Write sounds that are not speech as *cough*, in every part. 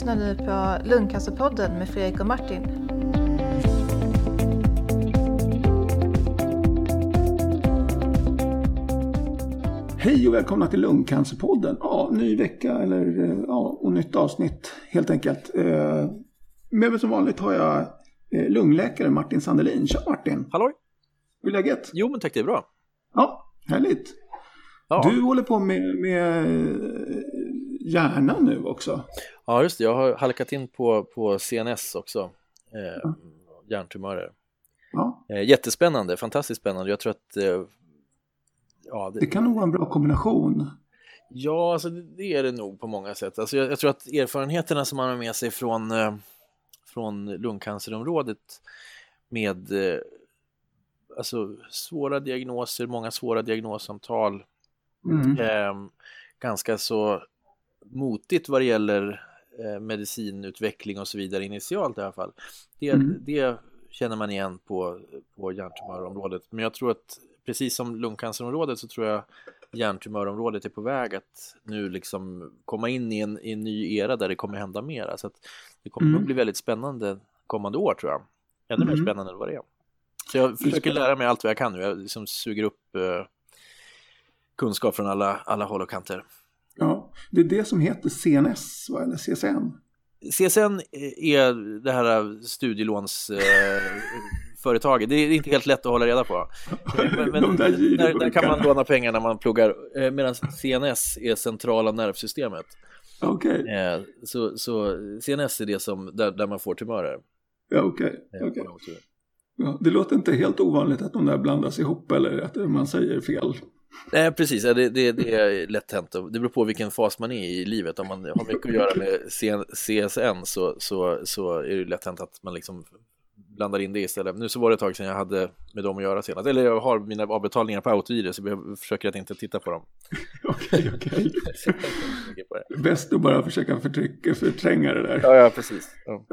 lyssnar nu på Lungcancerpodden med Fredrik och Martin. Hej och välkomna till Lungcancerpodden. Ja, ny vecka eller eh, ja, och nytt avsnitt helt enkelt. Eh, med mig som vanligt har jag eh, lungläkare Martin Sandelin. Tja Martin! Halloj! Hur är läget? Jo men tack det är bra. Ja, härligt. Ja. Du håller på med, med hjärnan nu också. Ja just det, jag har halkat in på, på CNS också. Eh, Mm. Hjärntumörer. Ja, Eh, jättespännande, fantastiskt spännande. Jag tror att eh, ja, det det, kan nog vara en bra kombination. ja alltså, det, är det nog på många sätt. Alltså, jag, jag tror att erfarenheterna som man har med sig från, eh, från lungcancerområdet med eh, alltså, svåra diagnoser, många svåra diagnossamtal, Mm. eh, ganska så motigt vad det gäller medicinutveckling och så vidare initialt i alla fall. Det, Mm. det känner man igen på, på hjärntumörområdet. Men jag tror att precis som lungcancerområdet så tror jag hjärntumörområdet är på väg att nu liksom komma in i en, i en ny era där det kommer hända mera. Så att det kommer Mm. nog bli väldigt spännande kommande år tror jag. Ännu mer Mm. spännande än vad det är. Så jag försöker lära mig allt vad jag kan nu. Jag liksom suger upp eh, kunskap från alla, alla håll och kanter. Det är det som heter CNS, va? eller CSN. CSN är det här studielånsföretaget. Det är inte helt lätt att hålla reda på. Eh, *laughs* Men, men där där, kan man låna pengar när man pluggar. Eh, Medan CNS är centrala nervsystemet. Okej, Eh, Så, så CNS är det som, där, där man får tumörer. ja, okej. Eh, något sätt. Ja, det låter inte helt ovanligt att de där blandas ihop eller att man säger fel. Nej, precis. Det, det, det är lätt hänt. Det beror på vilken fas man är i livet. Om man har mycket att göra med CSN så, så, så är det lätt hänt att man liksom blandar in det istället. Nu så var det ett tag sedan jag hade med dem att göra senast. Eller jag har mina avbetalningar på autogiro så jag försöker att inte titta på dem. *laughs* Okej, okej. *laughs* Bäst att bara försöka förtrycka, förtränga det där. Ja, ja, precis. Ja.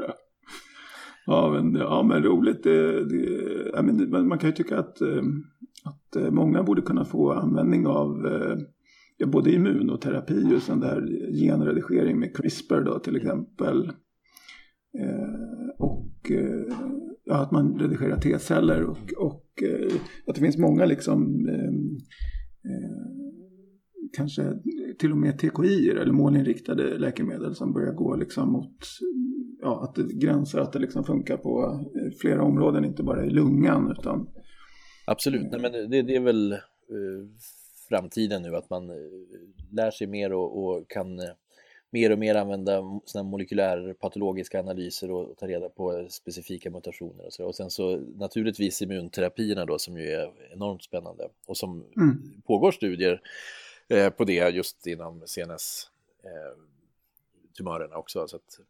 Ja, men, ja, men roligt. Det, det, ja, men man kan ju tycka att, eh, att eh, många borde kunna få användning av eh, ja, både immunoterapi och sån där genredigering med CRISPR då till exempel. Eh, och eh, ja, att man redigerar T-celler och, och eh, att det finns många liksom eh, kanske till och med TKI eller målinriktade läkemedel som börjar gå liksom mot ja, att det gränsar att det liksom funkar på flera områden, inte bara i lungan utan Absolut, Nej, men det, det är väl eh, framtiden nu att man eh, lär sig mer och, och kan eh, mer och mer använda såna molekylärpatologiska analyser och, ta reda på specifika mutationer och så. Och sen så naturligtvis immunterapierna då som ju är enormt spännande och som Mm. pågår studier eh, på det just inom CNS eh, tumörerna också. Så att,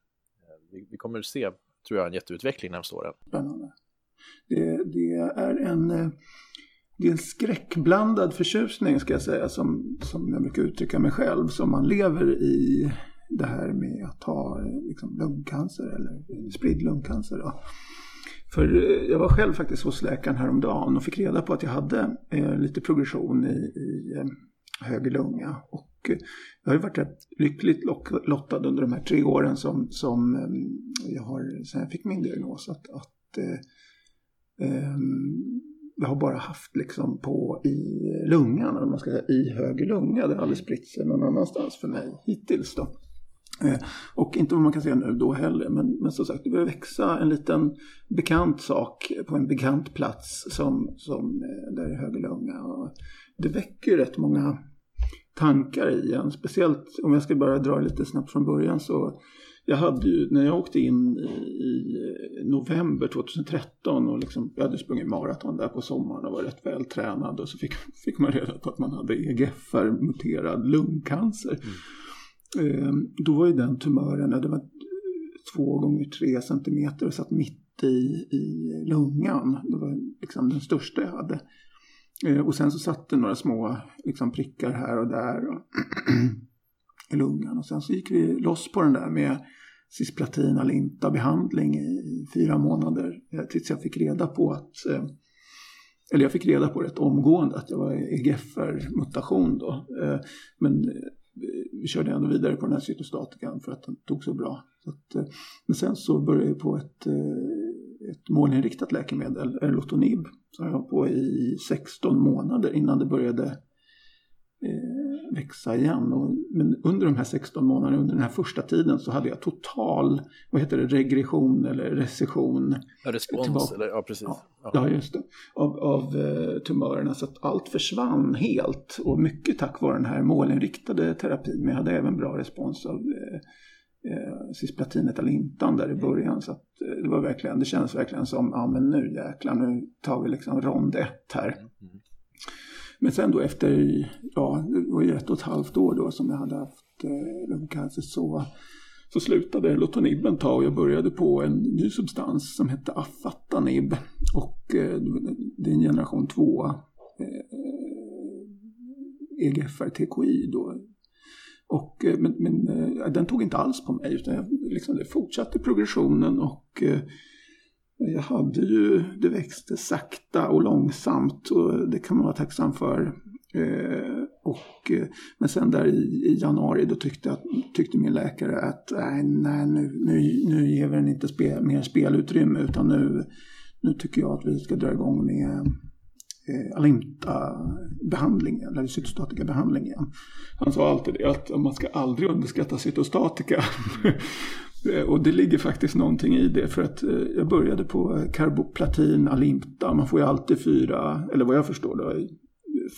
eh, vi, vi kommer att se, tror jag, en jätteutveckling närmsta åren. spännande. Det, det är en eh, det är en skräckblandad förtjusning ska jag säga som, som jag brukar uttrycka mig själv som man lever i det här med att ha eh, liksom, lungcancer eller spridd lungcancer. Då. För eh, jag var själv faktiskt hos läkaren häromdagen och fick reda på att jag hade eh, lite progression i, i höger lunga. Och jag har ju varit rätt lyckligt lottad under de här tre åren som, som jag har, sen jag fick min diagnos. Att, att eh, Ehm, jag har bara haft liksom på i lungan, eller man ska säga, i höger lunga. Det har aldrig spritt sig någon annanstans för mig hittills då. Eh, och inte vad man kan säga nu då heller, men, men som sagt det börjar växa en liten bekant sak på en bekant plats som, som eh, där i höger lunga. Och det väcker rätt många tankar i en, speciellt om jag ska bara dra lite snabbt från början så jag hade ju, när jag åkte in i, november 2013 och liksom, jag hade sprungit maraton där på sommaren och var rätt vältränad och så fick, *laughs* fick man reda på att man hade EGFR, muterad lungcancer. Eh, då var ju den tumören, ja, det var två gånger tre centimeter och satt mitt i, i lungan. Det var liksom den största jag hade. Eh, och sen så satt det några små liksom, prickar här och där och *clears throat* i lungan. Och sen så gick vi loss på den där med cisplatin alinta behandling i, fyra månader. Eh, tills jag fick reda på att eh, eller jag fick reda på rätt omgående att jag var EGFR-mutation då. Eh, men vi körde ändå vidare på den här cytostatikan för att den tog så bra. Så att, men sen så började jag på ett, ett målinriktat läkemedel, Erlotonib, som jag var på i 16 månader innan det började växa igen. Och, men under de här 16 månaderna, under den här första tiden så hade jag total, vad heter det, regression eller recession. Ja, respons, tillbaka. eller ja precis. Ja, ja just det. Av, av uh, tumörerna så att allt försvann helt och mycket tack vare den här målinriktade terapin. Men jag hade även bra respons av eh, cisplatinet alintan där i mm. början. Så att, eh, det var verkligen, det kändes verkligen som, ja men nu jäklar, nu tar vi liksom rond ett här. Mm. Men sen då efter, ja det var ju ett och ett halvt år då som jag hade haft eh, lungcancer så, så slutade lotonibben ta och jag började på en ny substans som hette afatanib. Och eh, det är en generation 2 eh, EGFR-TKI då, och, eh, men, men eh, den tog inte alls på mig utan jag liksom, det fortsatte progressionen och eh, jag hade ju, det växte sakta och långsamt och det kan man vara tacksam för. Eh, och, eh, men sen där i, i januari då tyckte, att, tyckte min läkare att nej, nej nu, nu, nu ger vi den inte spel, mer spelutrymme utan nu, nu tycker jag att vi ska dra igång med eh, Alimta-behandlingen, eller cytostatikabehandlingen. Han sa alltid det att man ska aldrig underskatta cytostatika. *laughs* och det ligger faktiskt någonting i det för att eh, jag började på karboplatin, Alimta, man får ju alltid fyra, eller vad jag förstår då,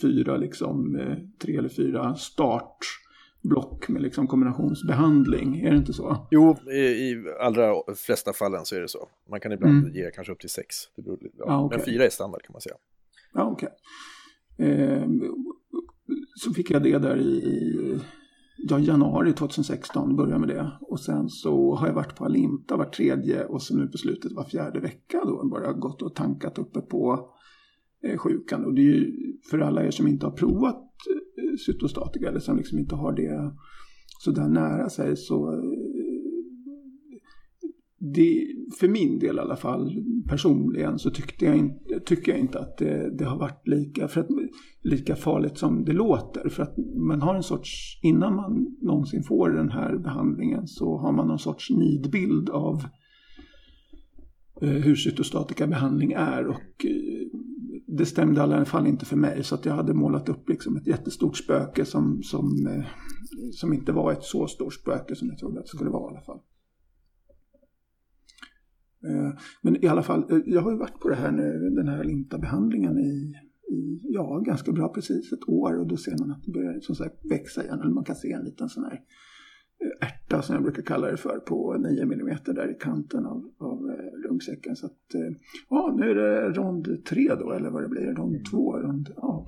fyra liksom, eh, tre eller fyra start block med liksom kombinationsbehandling. Är det inte så? Jo, i, allra flesta fallen så är det så. Man kan ibland mm. ge kanske upp till sex. Det beror, ja. Ah, okay. Men fyra är standard kan man säga. Ja, okej. Okay. Eh, så fick jag det där i ja, januari 2016, började med det. Och sen så har jag varit på Alimta var tredje och så nu på slutet var fjärde vecka då bara gått och tankat uppe på eh, sjukan. Och det är ju för alla er som inte har provat eh, cytostatika eller som liksom inte har det så där nära sig så eh, det, för min del i alla fall personligen så tyckte jag inte, tycker jag inte att det, det, har varit lika, för att, lika farligt som det låter. För att man har en sorts, innan man någonsin får den här behandlingen så har man någon sorts nidbild av eh, hur cytostatika behandling är. Och eh, det stämde i alla fall inte för mig. Så att jag hade målat upp liksom ett jättestort spöke som, som, eh, som inte var ett så stort spöke som jag trodde att det skulle vara i alla fall. Eh, men i alla fall, eh, jag har ju varit på det här nu, den här lintabehandlingen i, i ja, ganska bra precis ett år och då ser man att det börjar som sagt växa igen. Eller man kan se en liten sån här eh, ärta som jag brukar kalla det för på 9 mm där i kanten av, av lungsäcken. Så att, ja, nu är det rond 3 då, eller vad det blir, rond 2, rond, ja,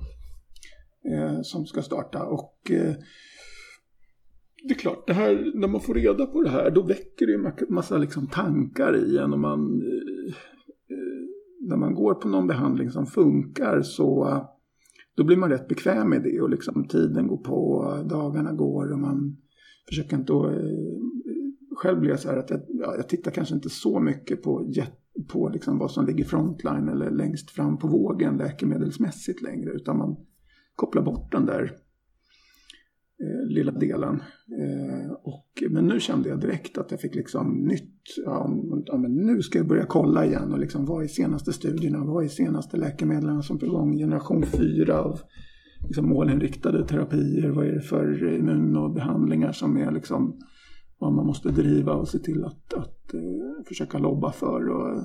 som ska starta. Och det är klart, det här, när man får reda på det här då väcker det en massa liksom tankar i en. Och man, eh, eh, när man går på någon behandling som funkar så eh, då blir man rätt bekväm med det och liksom tiden går på, dagarna går och man försöker inte att, själv blir jag så här att jag, ja, jag tittar kanske inte så mycket på, på liksom vad som ligger frontline eller längst fram på vågen läkemedelsmässigt längre utan man kopplar bort den där Eh, lilla delen. Eh, och, men nu kände jag direkt att jag fick liksom nytt. Ja, ja, men nu ska jag börja kolla igen och liksom vad är senaste studierna? Vad är senaste läkemedlen som är på gång? Generation 4 av liksom målinriktade terapier. Vad är det för immunobehandlingar som är liksom vad man måste driva och se till att, att eh, försöka lobba för. Och, eh,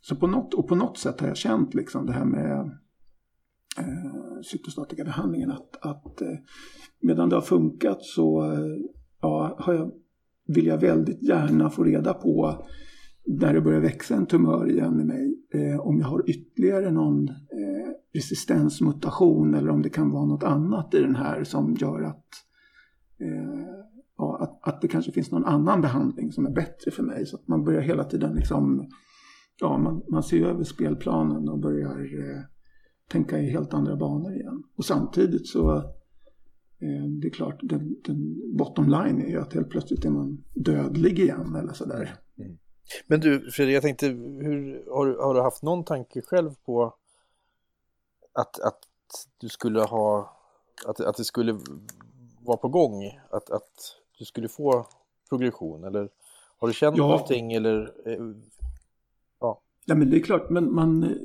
så på något, och på något sätt har jag känt liksom det här med eh, cytostatikabehandlingen att, att eh, medan det har funkat så eh, ja, har jag, vill jag väldigt gärna få reda på när det börjar växa en tumör igen i mig eh, om jag har ytterligare någon eh, resistensmutation eller om det kan vara något annat i den här som gör att eh, ja, att, att det kanske finns någon annan behandling som är bättre för mig. Så att man börjar hela tiden liksom, ja, man, man ser över spelplanen och börjar eh, tänka i helt andra banor igen. Och samtidigt så eh, det är klart, den, den bottom line är ju att helt plötsligt är man dödlig igen eller sådär. Mm. Men du Fredrik, jag tänkte, hur, har, du, har du haft någon tanke själv på att, att du skulle ha, att, att det skulle var på gång? Att, att du skulle få progression eller har du känt Ja. någonting eller? eh, Ja, Ja, men det är klart, men man,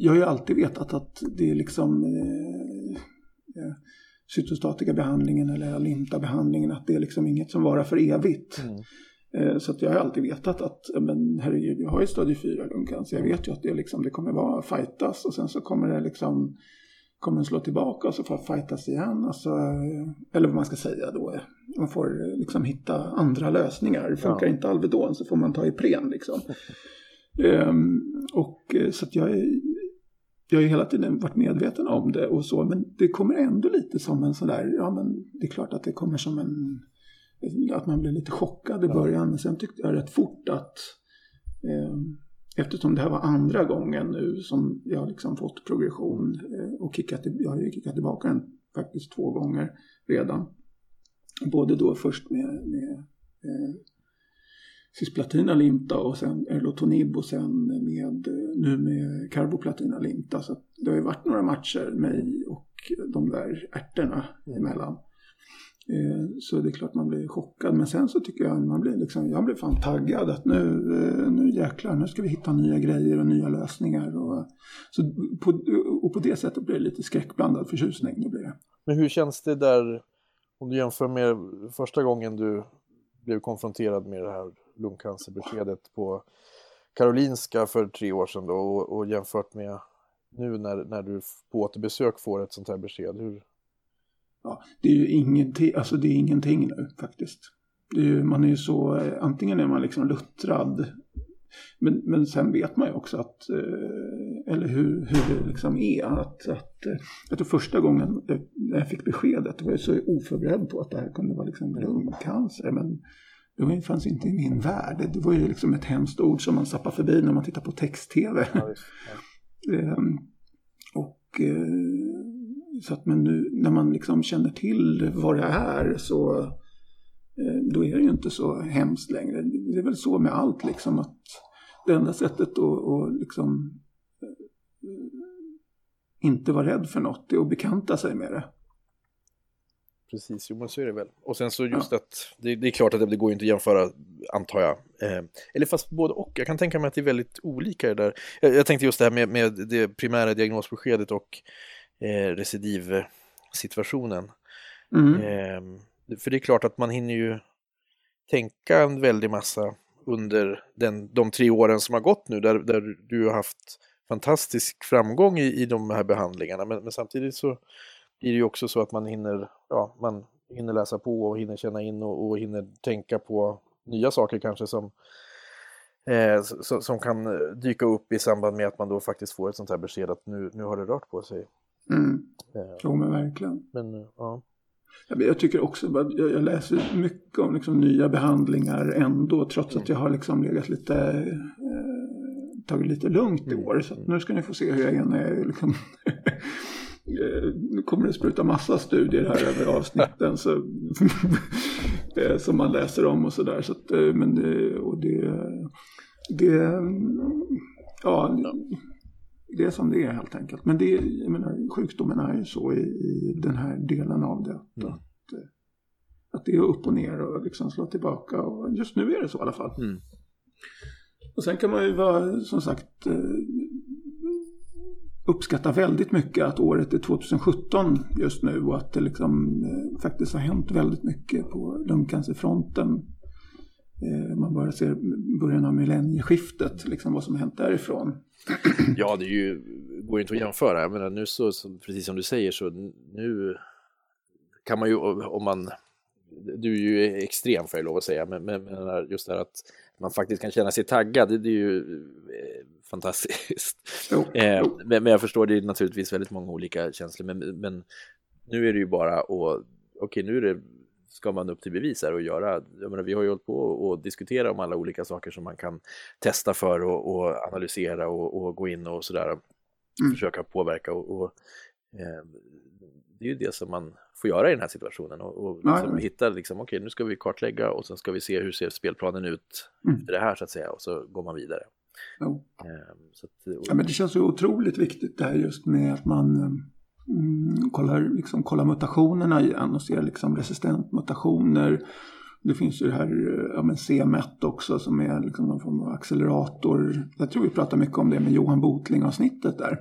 jag har ju alltid vetat att det är liksom eh, eh, cytostatika behandlingen eller alinta behandlingen att det är liksom inget som varar för evigt. Mm. Eh, så att jag har alltid vetat att, men herregud, jag har ju stadie 4 lungcancer. Jag vet ju att det, liksom, det kommer vara fightas och sen så kommer det liksom kommer den slå tillbaka och så får jag fightas igen. Alltså, eh, eller vad man ska säga då. eh, Man får eh, liksom hitta andra lösningar. Funkar Ja. inte Alvedon så får man ta Ipren liksom. *laughs* Ehm, och så att jag jag har ju hela tiden varit medveten om det och så, men det kommer ändå lite som en sån där, ja men det är klart att det kommer som en, att man blir lite chockad i Ja. början, men sen tyckte jag rätt fort att ehm, Eftersom det här var andra gången nu som jag liksom fått progression eh, och kickat, jag har ju kickat tillbaka den faktiskt två gånger redan. Både då först med, med eh, cisplatina limta och sen erlotonib och sen med, nu med carboplatina limta. Så det har ju varit några matcher mig och de där ärtorna emellan. Eh, Så det är klart man blir chockad. Men sen så tycker jag man blir liksom, jag blir fan taggad att nu, eh, nu jäklar, nu ska vi hitta nya grejer och nya lösningar. Och, så på, och på det sättet blir det lite skräckblandad förtjusning. Det blir det. Men hur känns det där om du jämför med första gången du blev konfronterad med det här lungcancerbeskedet på Karolinska för tre år sedan då och, och jämfört med nu när, när du på återbesök får ett sånt här besked? Hur, Ja, det är ju ingenting, alltså det är ingenting nu faktiskt. Är ju, man är ju så, eh, antingen är man liksom luttrad, men, men sen vet man ju också att, eh, eller hur, hur det liksom är, att, att, eh, att det första gången jag- jag fick beskedet, var jag så oförberedd på att det här kunde vara liksom lungcancer, men det fanns inte i min värld. Det var ju liksom ett hemskt ord som man zappar förbi när man tittar på text-tv. *laughs* Ehm, och eh, så att men nu när man liksom känner till vad det är så eh, då är det ju inte så hemskt längre. Det är väl så med allt liksom att det enda sättet att, att liksom eh, inte vara rädd för något är att bekanta sig med det. Precis, jo men så är det väl. Och sen så just att det, det är klart att det, det går ju inte att jämföra, antar jag. Eh, eller fast både och. Jag kan tänka mig att det är väldigt olika det där. Jag, jag tänkte just det här med, med det primära diagnosbeskedet och eh, recidivsituationen. Mm. Eh, för det är klart att man hinner ju tänka en väldig massa under den, de tre åren som har gått nu där, där du har haft fantastisk framgång i, i de här behandlingarna. Men, men samtidigt så blir det ju också så att man hinner, ja, man hinner läsa på och hinner känna in och, och hinner tänka på nya saker kanske som, eh, som, som kan dyka upp i samband med att man då faktiskt får ett sånt här besked att nu, nu har det rört på sig. Mm. Eh, Jo men verkligen. men ja. Jag tycker också att jag läser mycket om liksom nya behandlingar ändå trots att jag har liksom legat lite eh, tagit lite lugnt i år. Så att nu ska ni få se hur jag är när jag är liksom *laughs* Nu kommer det spruta massa studier här över avsnitten så, *laughs* eh, som man läser om och sådär. Så att, eh, men det, och det, det, ja, det är som det är helt enkelt. Men det, jag menar, sjukdomen är ju så i, i den här delen av det. Att, Mm. att, eh, att det är upp och ner och liksom slå tillbaka. Och just nu är det så i alla fall. Mm. Och sen kan man ju vara, som sagt, uppskattar väldigt mycket att året är 2017 just nu och att det liksom eh, faktiskt har hänt väldigt mycket på lungcancerfronten. Eh, man börjar se början av millennieskiftet, liksom vad som hänt därifrån. Ja, det är ju, går ju inte att jämföra. Jag menar, nu så, precis som du säger, så nu kan man ju, om man, du är ju extrem får jag lov att säga, men, men, men just det här att man faktiskt kan känna sig taggad, det, det är ju eh, fantastiskt. Jo, Eh, men, men jag förstår, det är naturligtvis väldigt många olika känslor, men, men nu är det ju bara att, okej nu är det, ska man upp till bevis här och göra, jag menar, vi har ju hållit på och diskutera om alla olika saker som man kan testa för och, och analysera och, och gå in och sådär, Mm. försöka påverka och, och eh, det är ju det som man får göra i den här situationen och, och liksom ja. hitta liksom, okej nu ska vi kartlägga och sen ska vi se hur ser spelplanen ut Mm. efter det här så att säga och så går man vidare. Jo. Eh, så att, och, Ja, men det känns så otroligt viktigt det här just med att man, mm, kollar, liksom, kollar mutationerna igen och ser liksom resistentmutationer. Det finns ju det här ja, men CMET också som är liksom någon form av accelerator. Jag tror vi pratar mycket om det med Johan Botling-avsnittet där.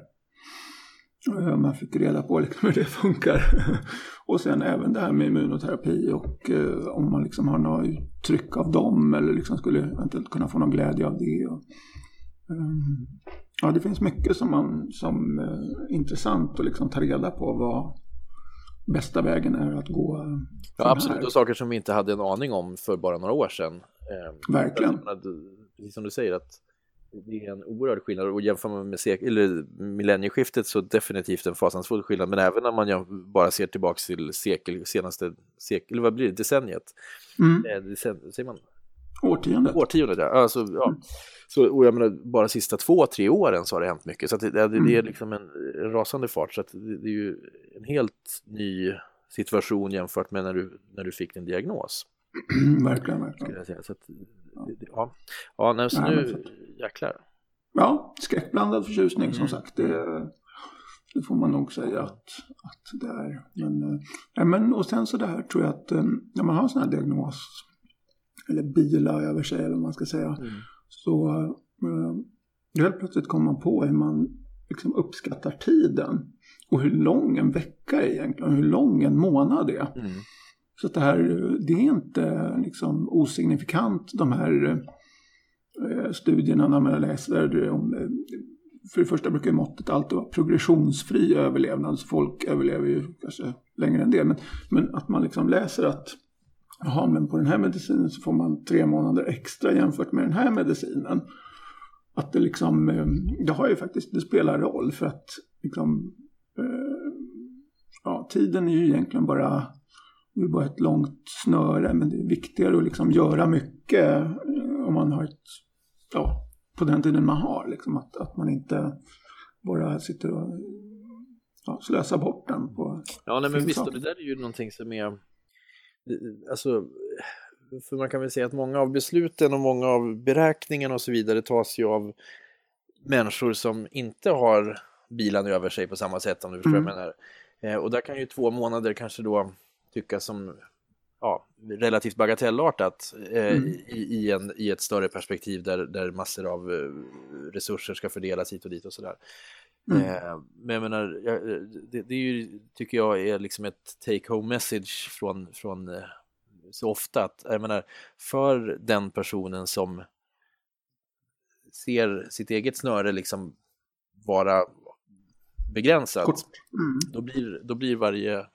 Man fick reda på liksom hur det *laughs* funkar. och sen även det här med immunoterapi och eh, om man liksom har något uttryck av dem eller liksom skulle eventuellt kunna få någon glädje av det. Um, ja, det finns mycket som, man, som är intressant att liksom ta reda på vad bästa vägen är att gå. Ja, absolut, och saker som vi inte hade en aning om för bara några år sedan. Eh, Verkligen. Precis som du säger att det är en oerhörd skillnad och jämför man med sek- eller millennieskiftet så definitivt en fasansfull skillnad. Men även när man bara ser tillbaka till sekel, senaste sekel, eller vad blir det, decenniet? Mm. Eh, decen, säger man? Årtiondet. Årtiondet, ja. Alltså, ja. Mm. Så, och jag menar, bara sista två, tre åren så har det hänt mycket. Så det, det, det, är mm. liksom en, rasande fart. Så det, det, är ju en helt ny situation jämfört med när du, när du fick din diagnos. verkligen, verkligen. Säga. Så att, ja, ja nej, så nej, nu jäklar. Ja, skräckblandad förtjusning mm. som sagt. Det, det, får man nog säga att, att det är. Men, äh, men, och sen så det här tror jag att äh, när man har en sån här diagnos, eller bila över sig eller vad man ska säga, mm. så äh, helt plötsligt kommer man på hur man liksom uppskattar tiden. Och hur lång en vecka är egentligen, hur lång en månad är. Mm. Så det här, det är inte liksom osignifikant de här eh, Eh, studierna när man läser eh, om eh, för det första brukar måttet alltid vara progressionsfri överlevnad. Så folk överlever ju kanske längre än det. Men, men att man liksom läser att jaha, men på den här medicinen så får man tre månader extra jämfört med den här medicinen. Att det liksom, det har ju faktiskt, det spelar roll för att liksom, ja, tiden är ju egentligen bara det är bara ett långt snöre men det är viktigare att liksom göra mycket om man har ett, ja, på den tiden man har. Liksom, att, att man inte bara sitter och ja, slösar bort den på Ja, nej, men visst, och det där är ju någonting som är, alltså, för man kan väl säga att många av besluten och många av beräkningarna och så vidare tas ju av människor som inte har bilen över sig på samma sätt om du förstår mm. vad jag menar. Eh, och där kan ju två månader kanske då tycka som ja, relativt bagatellartat eh, mm. i, i, en, i ett större perspektiv där, där massor av eh, resurser ska fördelas hit och dit och sådär. Mm. Eh, men jag menar, jag, det, det är ju, tycker jag är liksom ett take home message från, från eh, så ofta att, jag menar, för den personen som ser sitt eget snöre liksom vara begränsat, mm. då, blir, då blir varje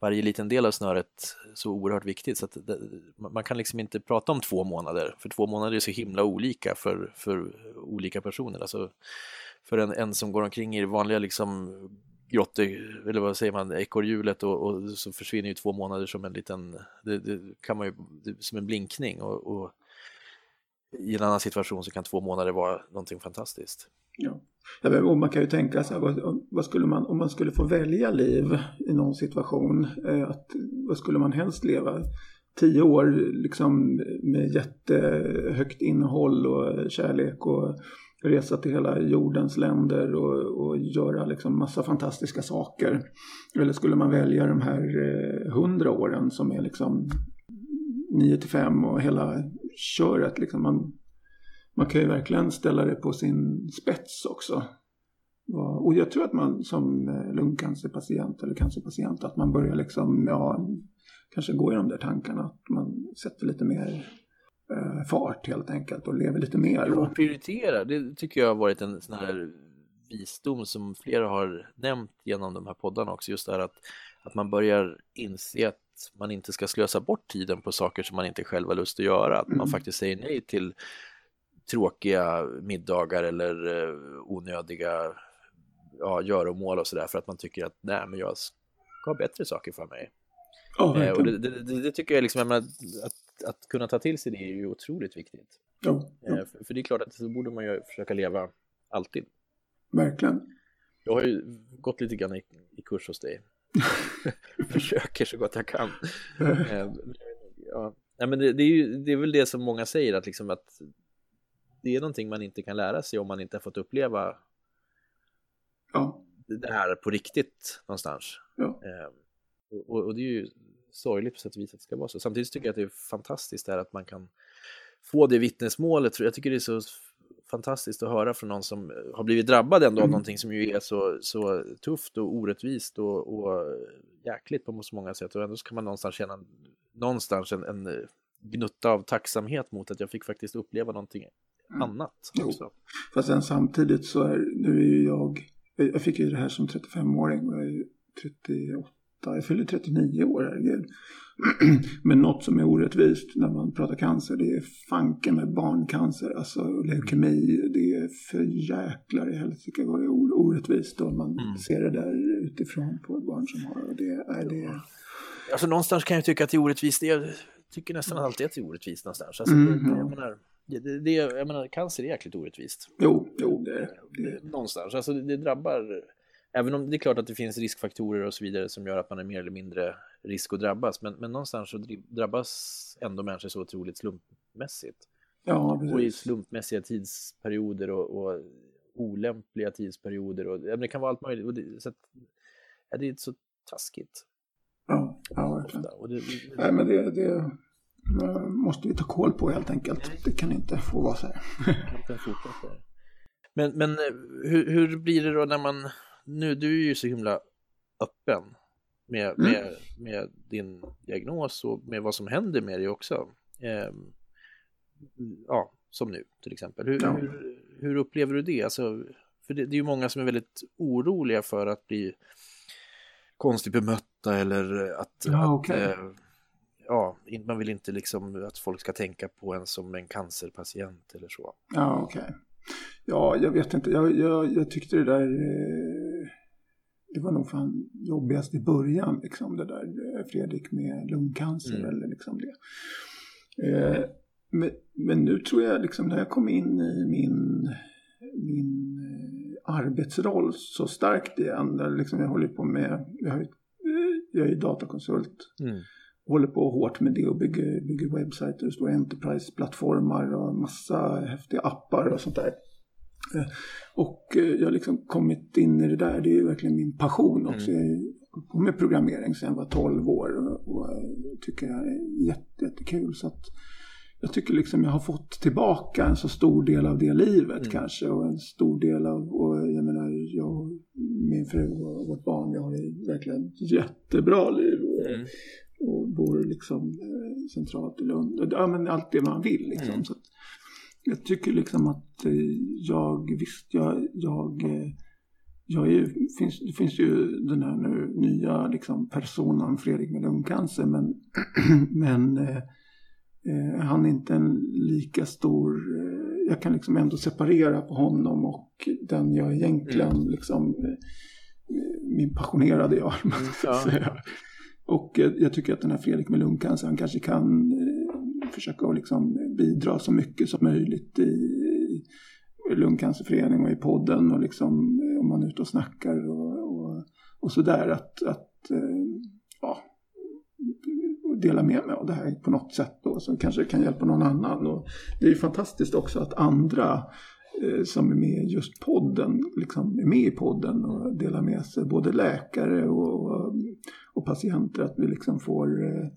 varje liten del av snöret så oerhört viktigt så att det, man kan liksom inte prata om två månader för två månader är så himla olika för, för olika personer. Alltså för en, en som går omkring i det vanliga liksom grotte, eller vad säger man, ekorrhjulet och, och, så försvinner ju två månader som en liten, det, det kan man ju, som en blinkning och, och, i en annan situation så kan två månader vara någonting fantastiskt. Ja. Och man kan ju tänka sig, vad, vad, skulle man, om man skulle få välja liv i någon situation, eh, att, vad skulle man helst leva? Tio år liksom med jättehögt innehåll och kärlek och resa till hela jordens länder och, och göra liksom massa fantastiska saker. Eller skulle man välja de här eh, hundra åren som är liksom nio till fem och hela köret. Liksom man, man kan ju verkligen ställa det på sin spets också. Och jag tror att man som eh, lungcancerpatient eller cancerpatient att man börjar liksom, ja, kanske gå i de där tankarna. Att man sätter lite mer eh, fart helt enkelt och lever lite mer. Och prioritera, det tycker jag har varit en sån här visdom som flera har nämnt genom de här poddarna också. Just det här att, att man börjar inse att man inte ska slösa bort tiden på saker som man inte själv har lust att göra. Att mm. man faktiskt säger nej till tråkiga middagar eller eh, onödiga ja, göromål och sådär för att man tycker att nej men jag ska ha bättre saker för mig. Oh, eh, och det, det, det, tycker jag liksom, jag menar, att, att kunna ta till sig det är ju otroligt viktigt. Oh, oh. Eh, för, för, det är klart att så borde man ju försöka leva alltid. Verkligen. Jag har ju gått lite grann i, i kurs hos dig. *laughs* Försöker så gott jag kan. *laughs* Eh, ja. ja, men det, det, är ju, det är väl det som många säger att, liksom att det är någonting man inte kan lära sig om man inte har fått uppleva ja. det här på riktigt någonstans. Ja. Eh, och, och, det är ju sorgligt på sätt och vis att det ska vara så. Samtidigt tycker jag att det är fantastiskt där att man kan få det vittnesmålet. Jag tycker det är så fantastiskt att höra från någon som har blivit drabbad ändå mm. av någonting som ju är så, så tufft och orättvist och, och jäkligt på så många sätt. Och ändå så kan man någonstans känna någonstans en, en gnutta av tacksamhet mot att jag fick faktiskt uppleva någonting mm. annat. Också. Jo. Fast sen samtidigt så är, nu är ju jag, jag fick ju det här som 35-åring och jag är ju 38 jag fyller 39 år, herregud. *clears throat* Men något som är orättvist när man pratar cancer, det är fanken med barncancer, alltså leukemi. Det är för jäklar i helsike vad det är orättvist om man mm. ser det där utifrån på barn som har det. Är det... Alltså någonstans kan jag tycka att det är orättvist. Jag tycker nästan alltid att det är orättvist någonstans. Alltså, mm. jag menar, det, det, jag menar, cancer är jäkligt orättvist. Jo, jo det, är det. Någonstans, alltså det, det drabbar Även om det är klart att det finns riskfaktorer och så vidare som gör att man är mer eller mindre risk att drabbas. Men, men någonstans så drabbas ändå människor så otroligt slumpmässigt. Ja, och i slumpmässiga tidsperioder och, och olämpliga tidsperioder. Och, det kan vara allt möjligt. Och det, så att, ja, det är så taskigt. Ja, ja verkligen. Och det, det, Nej, men det, det måste vi ta koll på helt enkelt. Det kan inte få vara så här. *laughs* men, men hur, hur blir det då när man nu, du är ju så himla öppen med, mm. med, med din diagnos och med vad som händer med dig också. Eh, ja, som nu till exempel. Hur, ja. hur, hur, upplever du det? Alltså, för det, det, är ju många som är väldigt oroliga för att bli konstigt bemötta eller att, ja, okay. att eh, ja, man vill inte liksom att folk ska tänka på en som en cancerpatient eller så. Ja, okej. Okay. Ja, jag vet inte. Jag, jag, jag tyckte det där eh, det var nog fan jobbigast i början, liksom det där eh, Fredrik med lungcancer mm. eller liksom det. Eh, men, men, nu tror jag liksom när jag kom in i min, min arbetsroll så starkt igen, liksom jag håller på med, jag, har, jag är datakonsult, mm. Håller på hårt med det och bygger, bygger webbsajter stora enterprise-plattformar och massa häftiga appar och sånt där. Eh, och eh, jag har liksom kommit in i det där, det är verkligen min passion också. Mm. Jag har på med programmering sedan jag var 12 år och, och tycker det är jätte, jättekul. Så att jag tycker liksom jag har fått tillbaka en så stor del av det livet mm. kanske och en stor del av, och jag menar, jag, min fru och vårt barn, vi har det verkligen ett jättebra liv. Och, mm. Bor liksom eh, centralt i Lund. Ja men allt det man vill liksom. Mm. Så att, jag tycker liksom att eh, jag, visst, jag, jag, eh, jag är, finns, det finns ju den här nu nya liksom personen Fredrik med lungcancer men, *clears throat* men eh, eh, han är inte en lika stor, eh, jag kan liksom ändå separera på honom och den jag egentligen mm. liksom, min passionerade jag. Mm, ja. Och jag tycker att den här Fredrik med lungcancer, han kanske kan eh, försöka att liksom bidra så mycket som möjligt i Lungcancerföreningen och i podden och liksom eh, om man är ute och snackar och, och, och sådär att, att eh, ja, dela med mig av det här på något sätt då som kanske kan hjälpa någon annan. Och det är ju fantastiskt också att andra som är med i just podden liksom är med i podden och delar med sig både läkare och, och patienter att vi liksom får eh,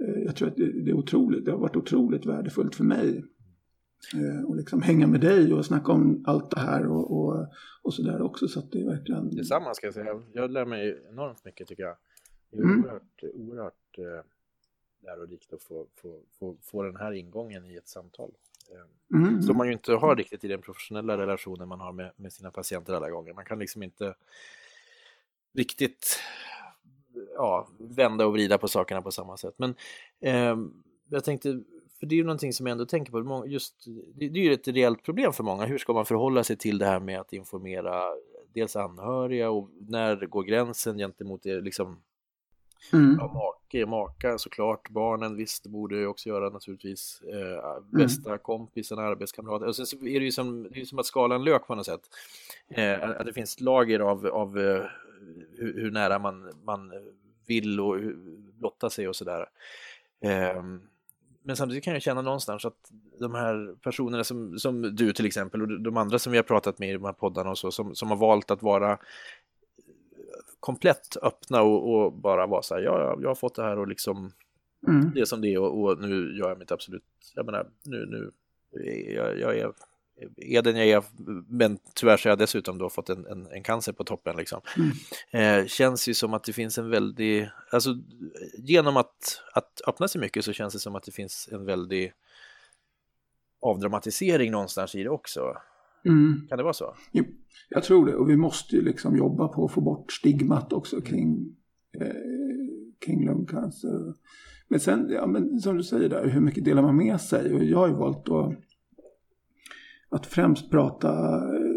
Eh, jag tror att det, är otroligt, det har varit otroligt värdefullt för mig. Eh, och liksom hänga med dig och snacka om allt det här och, och, och sådär också. Så att det är verkligen... Detsamma ska jag säga. Jag lär mig enormt mycket tycker jag. Det är mm. oerhört, oerhört eh, lärorikt att få, få, få, få den här ingången i ett samtal. Eh, mm. Som man ju inte har riktigt i den professionella relationen man har med, med sina patienter alla gånger. Man kan liksom inte riktigt ja, vända och vrida på sakerna på samma sätt. Men eh, jag tänkte, för det är ju någonting som jag ändå tänker på, just, det, det är ju ett reellt problem för många. Hur ska man förhålla sig till det här med att informera dels anhöriga och när går gränsen gentemot det, liksom, mm. ja, make, maka såklart, barnen visst, det borde jag också göra naturligtvis, eh, mm. bästa mm. kompisen, arbetskamrater. Och sen så är det ju som, det är som att skala en lök på något sätt. Eh, att det finns lager av, av eh, hur, hur, nära man, man vill och blotta sig och sådär. Eh, men samtidigt kan jag känna någonstans att de här personerna som, som du till exempel och de andra som vi har pratat med i de här poddarna och så, som, som har valt att vara komplett öppna och, och bara vara så här, ja, jag har fått det här och liksom mm. det som det är och, och, nu gör jag mitt absolut, jag menar, nu, nu, jag, jag är är den jag är, men tyvärr så har jag dessutom då fått en, en, en cancer på toppen. Liksom. Mm. Eh, känns ju som att det finns en väldig, alltså genom att, att öppna sig mycket så känns det som att det finns en väldig avdramatisering någonstans i det också. Mm. Kan det vara så? Jo, jag tror det och vi måste ju liksom jobba på att få bort stigmat också kring, eh, kring lungcancer. Men sen, ja, men som du säger där, hur mycket delar man med sig? Och jag har ju valt att att främst prata eh,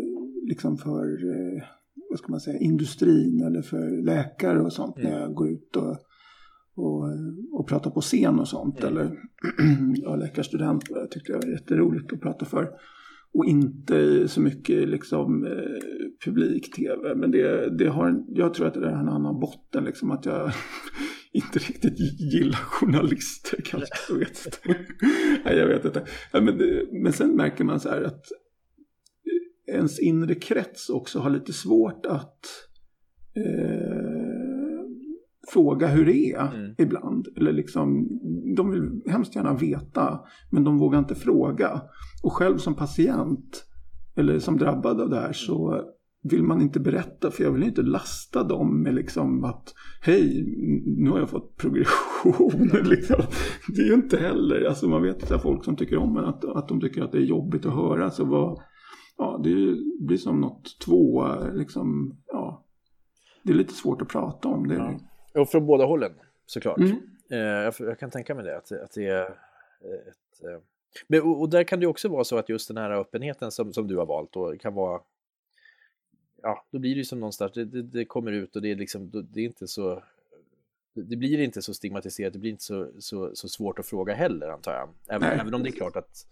liksom för eh, vad ska man säga, industrin eller för läkare och sånt mm. när jag går ut och, och, och pratar på scen och sånt. Mm. Eller *clears throat* ja, läkarstudent jag tyckte jag var jätteroligt att prata för. Och inte så mycket liksom eh, publik-tv. Men det, det har, jag tror att det är en annan botten liksom. Att jag inte riktigt gillar journalister kanske. Jag vet inte. Nej, jag vet inte. Ja, men, det, men sen märker man så här att ens inre krets också har lite svårt att eh, fråga hur det är mm. ibland. Eller liksom, de vill hemskt gärna veta, men de vågar inte fråga. Och själv som patient, eller som drabbad av det här, så vill man inte berätta för jag vill inte lasta dem med liksom att hej, nu har jag fått progression. *laughs* liksom. Det är ju inte heller, alltså man vet att folk som tycker om en att, att de tycker att det är jobbigt att höra. Så vad, ja, det blir som något två, liksom, ja, det är lite svårt att prata om. Det. Ja. Och från båda hållen såklart. Mm. Eh, jag, jag, kan tänka mig det, att, att det är ett eh, och där kan det också vara så att just den här öppenheten som, som du har valt då kan vara ja, då blir det ju som någonstans, det, det, det kommer ut och det är liksom, det är inte så det blir inte så stigmatiserat, det blir inte så, så, så svårt att fråga heller antar jag. Även, även om det är klart att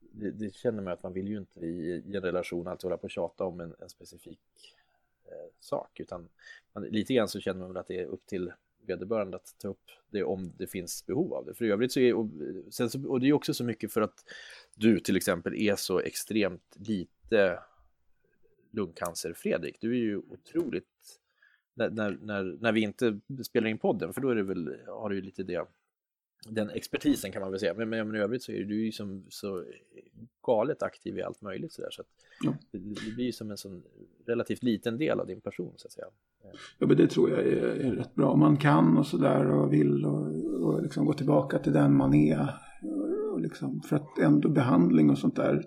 det, det känner man att man vill ju inte i, i en relation alltid hålla på och tjata om en, en specifik eh, sak, utan man, lite grann så känner man väl att det är upp till vederbörande att ta upp det om det finns behov av det. För i övrigt så är och, sen så, och det är också så mycket för att du till exempel är så extremt lite lungcancer. Fredrik, du är ju otroligt, när, när, när, när vi inte spelar in podden, för då är det väl, har du ju lite det, den expertisen kan man väl säga, men, men, men i övrigt så är du ju som så galet aktiv i allt möjligt sådär, så att ja. det, det, blir ju som en sån relativt liten del av din person så att säga. Ja, men det tror jag är, är rätt bra. Man kan och sådär och vill och, och liksom gå tillbaka till den man är. Och, och liksom, för att ändå behandling och sånt där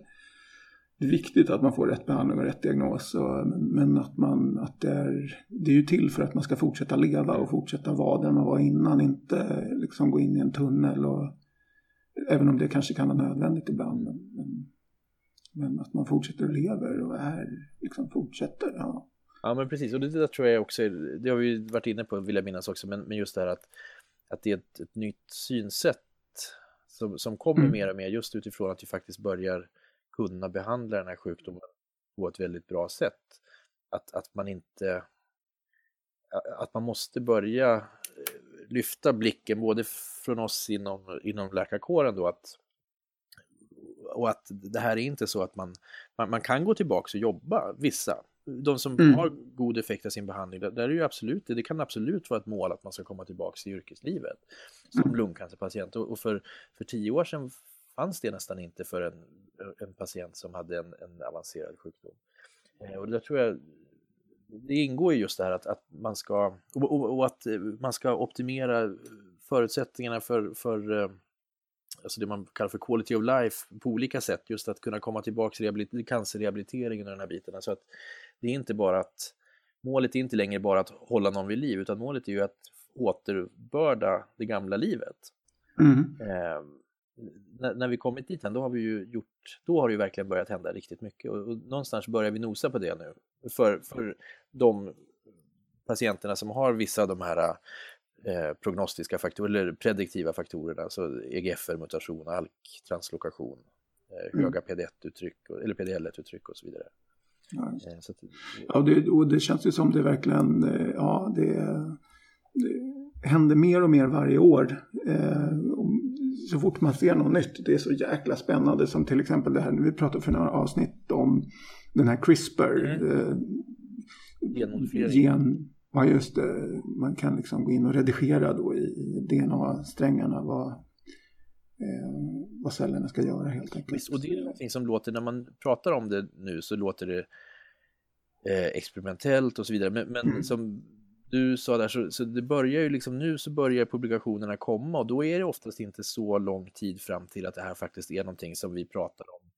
det är viktigt att man får rätt behandling och rätt diagnos. Och, men att, man, att det, är, det är ju till för att man ska fortsätta leva och fortsätta vara där man var innan. Inte liksom gå in i en tunnel. Och, även om det kanske kan vara nödvändigt ibland. Men, men, att man fortsätter och lever och är, liksom fortsätter. Ja. Ja men precis och det där tror jag också, det har vi ju varit inne på vill jag minnas också, men, men just det här att, att det är ett, ett nytt synsätt som, som kommer mm. mer och mer just utifrån att vi faktiskt börjar kunna behandla den här sjukdomen på ett väldigt bra sätt. Att, att man inte att man måste börja eh, lyfta blicken både från oss inom, inom läkarkåren då att och att det här är inte så att man, man, man kan gå tillbaka och jobba, vissa. De som mm. har god effekt av sin behandling, där, är det ju absolut, det kan absolut vara ett mål att man ska komma tillbaka till yrkeslivet som mm. lungcancerpatient. Och, och för, för tio år sedan fanns det nästan inte för en, en patient som hade en, en avancerad sjukdom. Eh, och det tror jag, det ingår ju just det här att, att man ska, och, och, att man ska optimera förutsättningarna för, för eh, alltså det man kallar för quality of life på olika sätt, just att kunna komma tillbaka till cancerrehabiliteringen och den här biten. Så att det är inte bara att, målet är inte längre bara att hålla någon vid liv, utan målet är ju att återbörda det gamla livet. Mm. Eh, när, när vi kommit dit då har vi ju gjort, då har det ju verkligen börjat hända riktigt mycket och, och någonstans börjar vi nosa på det nu. För, för de patienterna som har vissa av de här eh, prognostiska faktorer, eller prediktiva faktorerna, alltså EGFR-mutation, ALK-translokation, eh, mm. höga PD1-uttryck, eller PDL1-uttryck och så vidare. Ja, eh, så att, ja det, och det känns ju som det verkligen, eh, ja det, det händer mer och mer varje år. Eh, så fort man ser något nytt, det är så jäkla spännande som till exempel det här, vi pratade för några avsnitt om den här CRISPR. Mm. Eh, Genmodifiering. gen, ja just det, man kan liksom gå in och redigera då i DNA-strängarna vad, eh, vad cellerna ska göra helt enkelt. Visst, och det är någonting som låter, när man pratar om det nu så låter det eh, experimentellt och så vidare. Men, men Mm. som du sa där, så, så det börjar ju liksom nu så börjar publikationerna komma och då är det oftast inte så lång tid fram till att det här faktiskt är någonting som vi pratar om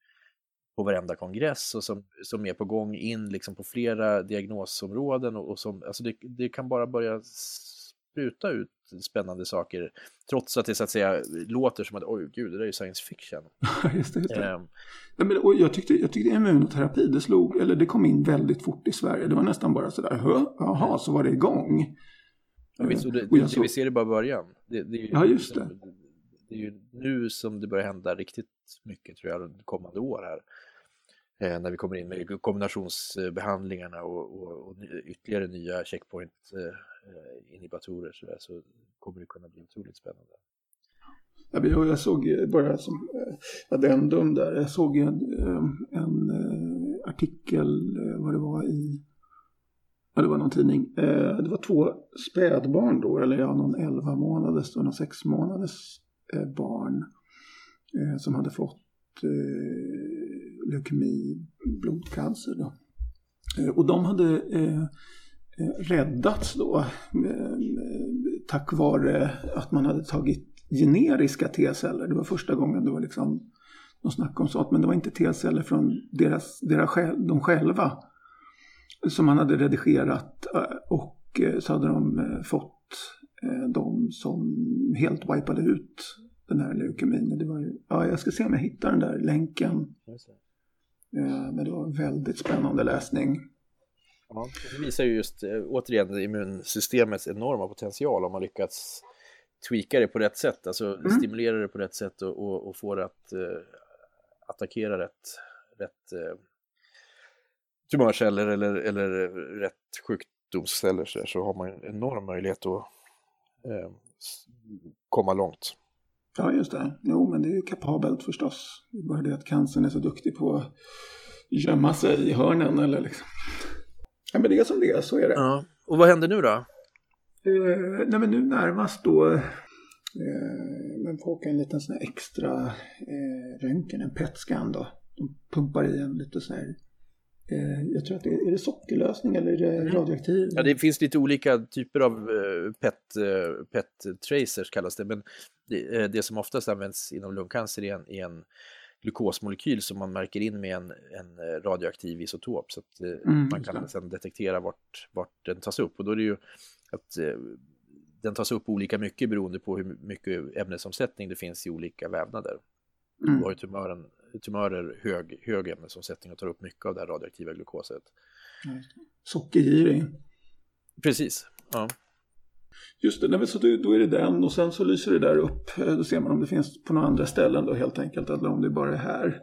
på varenda kongress och som, som är på gång in liksom på flera diagnosområden och, och som, alltså det, det kan bara börja spruta ut spännande saker trots att det så att säga låter som att oj gud, det där är ju science fiction. *laughs* just det, just det. Ehm, Ja, men, och jag, tyckte, jag tyckte immunoterapi, det slog, eller det kom in väldigt fort i Sverige. Det var nästan bara sådär, "Hö? jaha, så var det igång. Ja, visst, och det, Och det, såg- vi ser det bara början. Det, det är ju, Ja, just det. Det är ju nu som det börjar hända riktigt mycket tror jag, under kommande år här. Eh, när vi kommer in med kombinationsbehandlingarna och, och, och ytterligare nya checkpoint-inhibitorer eh, så, så kommer det kunna bli otroligt spännande. Jag, såg bara som eh, addendum där, jag såg en, eh, en artikel, vad det var i, ja det var någon tidning, det var två spädbarn då, eller ja, någon 11 månaders och någon 6 månaders barn som hade fått leukemi, blodcancer då. Eh, och de hade eh, eh räddats då eh, eh, tack vare att man hade tagit generiska T-celler. Det var första gången det var liksom någon snack om sånt, men det var inte T-celler från deras, deras de själva som man hade redigerat och så hade de fått eh, de som helt wipade ut den här leukemin. Det var, ju- ja, jag ska se om jag hittar den där länken. Eh, Men det var en väldigt spännande läsning. Ja, det visar ju just eh, återigen immunsystemets enorma potential om man lyckats tweaka det på rätt sätt, alltså stimulera det på rätt sätt och, och, och få det att eh, attackera rätt, rätt eh, tumörceller eller, eller rätt sjukdomsceller så, där, så har man en enorm möjlighet att eh, komma långt. Ja, just det. Jo, men det är ju kapabelt förstås. Det bara det att cancern är så duktig på att gömma sig i hörnen eller liksom. Ja, men det är som det är, så är det. Ja. Och vad händer nu då? Eh, nej, men nu närmast då eh, men får åka en liten sån här extra eh, röntgen, en PET-scan då. De pumpar i en lite sån här, jag tror att det är, är det sockerlösning eller är det radioaktiv? Ja, det finns lite olika typer av eh, PET, eh, PET tracers kallas det, men det, eh, det som oftast används inom lungcancer är en, är en glukosmolekyl som man märker in med en, en eh, radioaktiv isotop så att eh, Mm, man kan det. sedan detektera vart, vart den tas upp och då är det ju att eh, den tas upp olika mycket beroende på hur mycket ämnesomsättning det finns i olika vävnader. Mm. Då har ju tumören, tumörer hög, hög ämnesomsättning och tar upp mycket av det här radioaktiva glukoset. Sockergirig. Precis, ja. Just det, nej, så då, är det den och sen så lyser det där upp. Då ser man om det finns på några andra ställen då helt enkelt eller om det bara är här.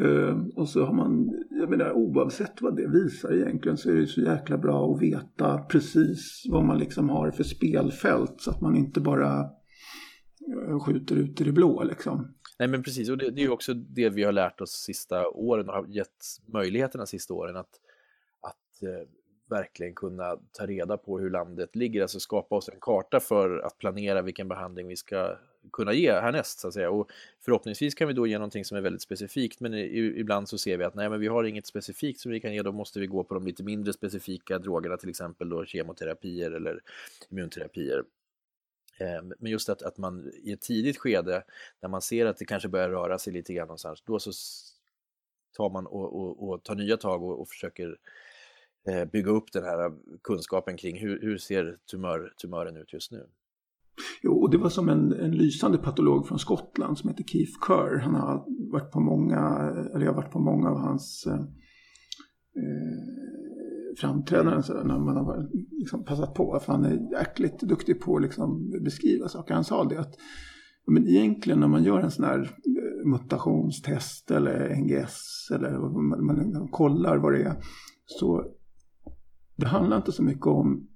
Eh, och så har man, jag menar oavsett vad det visar egentligen så är det så jäkla bra att veta precis vad man liksom har för spelfält så att man inte bara eh, skjuter ut i det blå liksom. Nej men precis, och det, det är ju också det vi har lärt oss sista åren och har gett möjligheterna sista åren att, att eh, verkligen kunna ta reda på hur landet ligger, alltså skapa oss en karta för att planera vilken behandling vi ska kunna ge härnäst så att säga. Och förhoppningsvis kan vi då ge någonting som är väldigt specifikt, men i, ibland så ser vi att nej, men vi har inget specifikt som vi kan ge, då måste vi gå på de lite mindre specifika drogerna, till exempel då kemoterapier eller immunterapier. Eh, men just att, att man i ett tidigt skede, när man ser att det kanske börjar röra sig lite grann någonstans, då så tar man och, och, och tar nya tag och, och försöker eh, bygga upp den här eh, kunskapen kring hur, hur ser tumör, tumören ut just nu. Jo, och det var som en, en lysande patolog från Skottland som heter Keith Kerr. Han har varit på många, eller jag har varit på många av hans eh, framträdanden så när man har liksom, passat på. För han är jäkligt duktig på att liksom, beskriva saker. Han sa det att men egentligen när man gör en sån här eh, mutationstest eller NGS eller man, man liksom kollar vad det är. Så det handlar inte så mycket om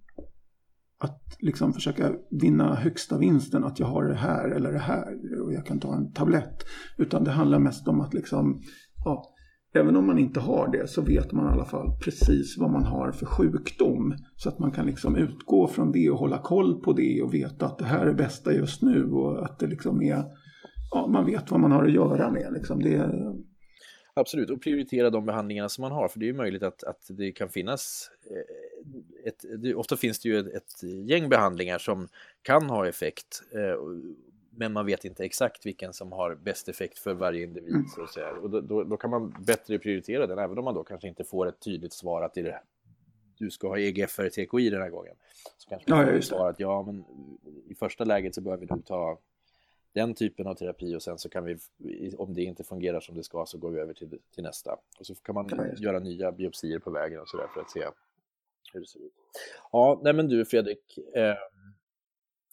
att liksom försöka vinna högsta vinsten, att jag har det här eller det här och jag kan ta en tablett. Utan det handlar mest om att liksom, ja, även om man inte har det så vet man i alla fall precis vad man har för sjukdom. Så att man kan liksom utgå från det och hålla koll på det och veta att det här är bästa just nu och att det liksom är, ja, man vet vad man har att göra med. Liksom. Det, Absolut, och prioritera de behandlingarna som man har, för det är ju möjligt att, att det kan finnas eh, ett, det, ofta finns det ju ett, ett, gäng behandlingar som kan ha effekt, eh, men man vet inte exakt vilken som har bäst effekt för varje individ. Mm. Så att säga. Och då, då, då, kan man bättre prioritera den, även om man då kanske inte får ett tydligt svar att det är du ska ha EGF eller TKI den här gången. Så kanske man får ja, svar att ja, men i första läget så behöver vi nog ta den typen av terapi och sen så kan vi, om det inte fungerar som det ska, så går vi över till, till nästa. Och så kan man okay. göra nya biopsier på vägen och sådär för att se hur det ser ut. Ja, nej men du Fredrik, eh,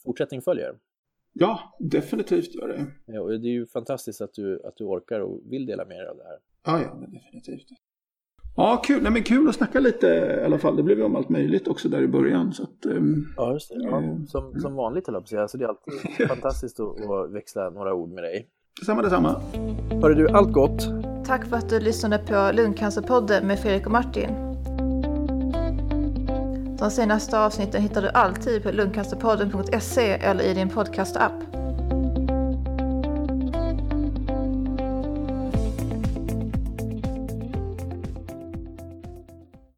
fortsättning följer. Ja, definitivt gör det. Ja, och det är ju fantastiskt att du, att du orkar och vill dela med dig av det här. Ja, ja, men definitivt. Ja, kul. Nej, men kul att snacka lite i alla fall. Det blev ju om allt möjligt också där i början. Så att, um, ja, just det. Ja, som, som vanligt höll jag på att säga. Så det är alltid *laughs* fantastiskt att, att växla några ord med dig. Detsamma, detsamma. Hörru du, allt gott. Tack för att du lyssnade på Lungcancerpodden med Fredrik och Martin. De senaste avsnitten hittar du alltid på lungcancerpodden.se eller i din podcastapp.